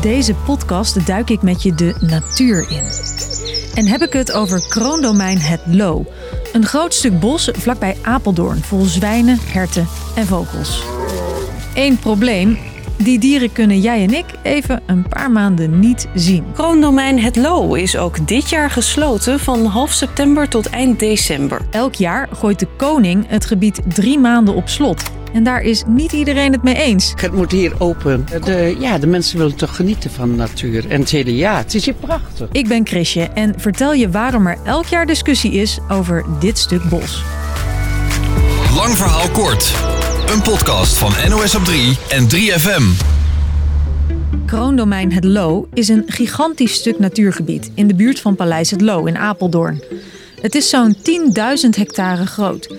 deze podcast duik ik met je de natuur in. En heb ik het over kroondomein Het Loo. Een groot stuk bos vlakbij Apeldoorn vol zwijnen, herten en vogels. Eén probleem, die dieren kunnen jij en ik even een paar maanden niet zien. Kroondomein Het Loo is ook dit jaar gesloten van half september tot eind december. Elk jaar gooit de koning het gebied drie maanden op slot. En daar is niet iedereen het mee eens. Het moet hier open. De, ja, de mensen willen toch genieten van de natuur. En het hele jaar. Het is hier prachtig. Ik ben Chrisje en vertel je waarom er elk jaar discussie is over dit stuk bos. Lang verhaal kort. Een podcast van NOS op 3 en 3FM. Kroondomein Het Loo is een gigantisch stuk natuurgebied in de buurt van Paleis Het Loo in Apeldoorn. Het is zo'n 10.000 hectare groot.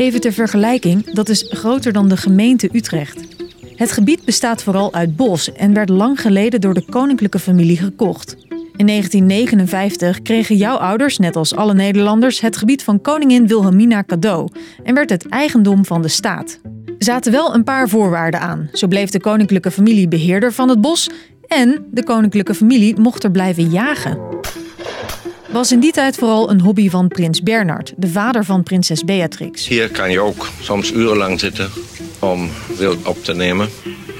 Even ter vergelijking, dat is groter dan de gemeente Utrecht. Het gebied bestaat vooral uit bos en werd lang geleden door de koninklijke familie gekocht. In 1959 kregen jouw ouders, net als alle Nederlanders, het gebied van koningin Wilhelmina cadeau en werd het eigendom van de staat. Zaten wel een paar voorwaarden aan. Zo bleef de koninklijke familie beheerder van het bos en de koninklijke familie mocht er blijven jagen. Was in die tijd vooral een hobby van prins Bernard, de vader van prinses Beatrix. Hier kan je ook soms urenlang zitten om wild op te nemen.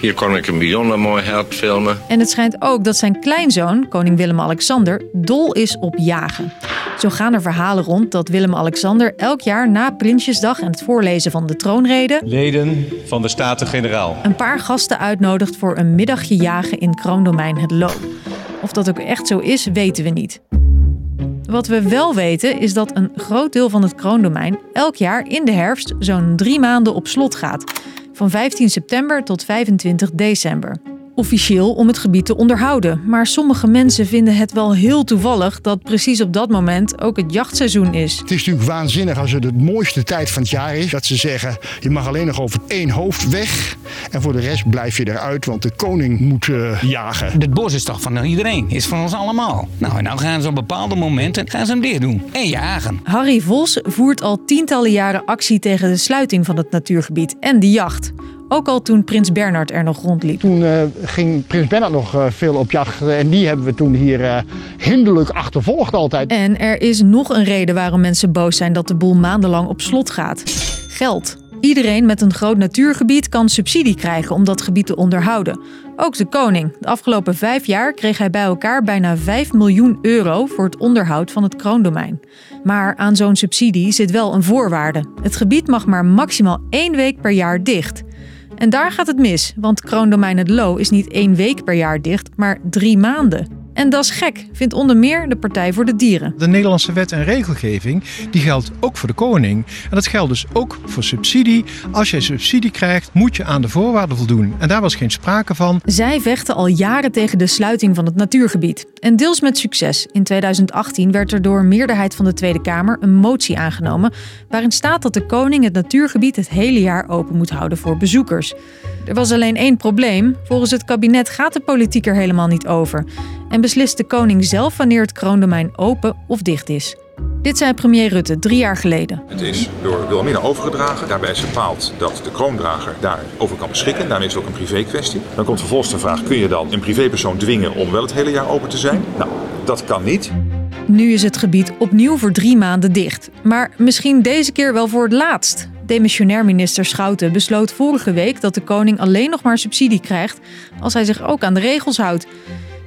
Hier kon ik een bijzonder mooi hert filmen. En het schijnt ook dat zijn kleinzoon, koning Willem-Alexander, dol is op jagen. Zo gaan er verhalen rond dat Willem-Alexander elk jaar na Prinsjesdag en het voorlezen van de troonrede Leden van de Staten-Generaal. een paar gasten uitnodigt voor een middagje jagen in kroondomein Het Loo. Of dat ook echt zo is, weten we niet. Wat we wel weten is dat een groot deel van het kroondomein elk jaar in de herfst zo'n drie maanden op slot gaat. Van 15 september tot 25 december. Officieel om het gebied te onderhouden, maar sommige mensen vinden het wel heel toevallig dat precies op dat moment ook het jachtseizoen is. Het is natuurlijk waanzinnig als het de mooiste tijd van het jaar is. Dat ze zeggen, je mag alleen nog over één hoofd weg. En voor de rest blijf je eruit, want de koning moet eh, jagen. Het bos is toch van iedereen, is van ons allemaal. Nou, en nou gaan ze op bepaalde momenten gaan ze hem dicht doen en jagen. Harry Vos voert al tientallen jaren actie tegen de sluiting van het natuurgebied en de jacht. Ook al toen prins Bernard er nog rondliep. Toen eh, ging prins Bernhard nog eh, veel op jacht. en die hebben we toen hier eh, hinderlijk achtervolgd altijd. En er is nog een reden waarom mensen boos zijn dat de boel maandenlang op slot gaat. Geld. Iedereen met een groot natuurgebied kan subsidie krijgen om dat gebied te onderhouden. Ook de koning. De afgelopen vijf jaar kreeg hij bij elkaar bijna 5 miljoen euro voor het onderhoud van het kroondomein. Maar aan zo'n subsidie zit wel een voorwaarde. Het gebied mag maar maximaal één week per jaar dicht. En daar gaat het mis, want kroondomein Het Loo is niet één week per jaar dicht, maar drie maanden. En dat is gek, vindt onder meer de Partij voor de Dieren. De Nederlandse wet en regelgeving die geldt ook voor de koning. En dat geldt dus ook voor subsidie. Als jij subsidie krijgt, moet je aan de voorwaarden voldoen. En daar was geen sprake van. Zij vechten al jaren tegen de sluiting van het natuurgebied. En deels met succes. In 2018 werd er door een meerderheid van de Tweede Kamer een motie aangenomen. waarin staat dat de koning het natuurgebied het hele jaar open moet houden voor bezoekers. Er was alleen één probleem. Volgens het kabinet gaat de politiek er helemaal niet over. En beslist de koning zelf wanneer het kroondomein open of dicht is. Dit zei premier Rutte drie jaar geleden. Het is door Wilhelmina overgedragen. Daarbij is bepaald dat de kroondrager daarover kan beschikken. Daarmee is het ook een privé kwestie. Dan komt vervolgens de vraag, kun je dan een privépersoon dwingen om wel het hele jaar open te zijn? Nou, dat kan niet. Nu is het gebied opnieuw voor drie maanden dicht. Maar misschien deze keer wel voor het laatst. Demissionair minister Schouten besloot vorige week dat de koning alleen nog maar subsidie krijgt als hij zich ook aan de regels houdt.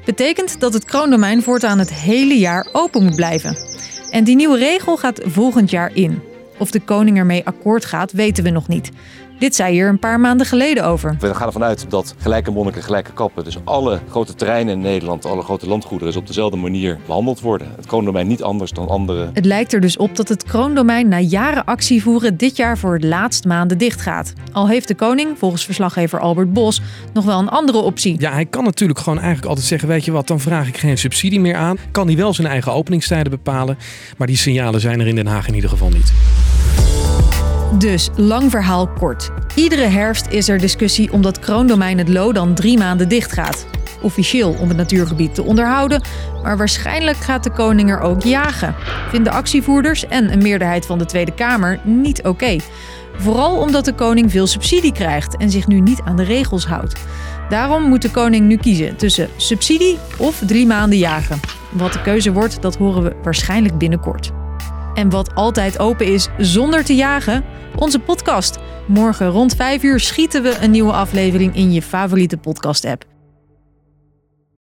Betekent dat het kroondomein voortaan het hele jaar open moet blijven. En die nieuwe regel gaat volgend jaar in. Of de koning ermee akkoord gaat, weten we nog niet. Dit zei hier een paar maanden geleden over. We gaan ervan uit dat gelijke monniken gelijke kappen. Dus alle grote terreinen in Nederland, alle grote landgoederen, op dezelfde manier behandeld worden. Het kroondomein niet anders dan andere. Het lijkt er dus op dat het kroondomein na jaren actie voeren dit jaar voor het laatst maanden dicht gaat. Al heeft de koning, volgens verslaggever Albert Bos, nog wel een andere optie. Ja, hij kan natuurlijk gewoon eigenlijk altijd zeggen: Weet je wat, dan vraag ik geen subsidie meer aan. Kan hij wel zijn eigen openingstijden bepalen. Maar die signalen zijn er in Den Haag in ieder geval niet. Dus, lang verhaal kort. Iedere herfst is er discussie omdat kroondomein het Loo dan drie maanden dicht gaat. Officieel om het natuurgebied te onderhouden, maar waarschijnlijk gaat de koning er ook jagen. Vinden actievoerders en een meerderheid van de Tweede Kamer niet oké. Vooral omdat de koning veel subsidie krijgt en zich nu niet aan de regels houdt. Daarom moet de koning nu kiezen tussen subsidie of drie maanden jagen. Wat de keuze wordt, dat horen we waarschijnlijk binnenkort. En wat altijd open is zonder te jagen, onze podcast. Morgen rond 5 uur schieten we een nieuwe aflevering in je favoriete podcast-app.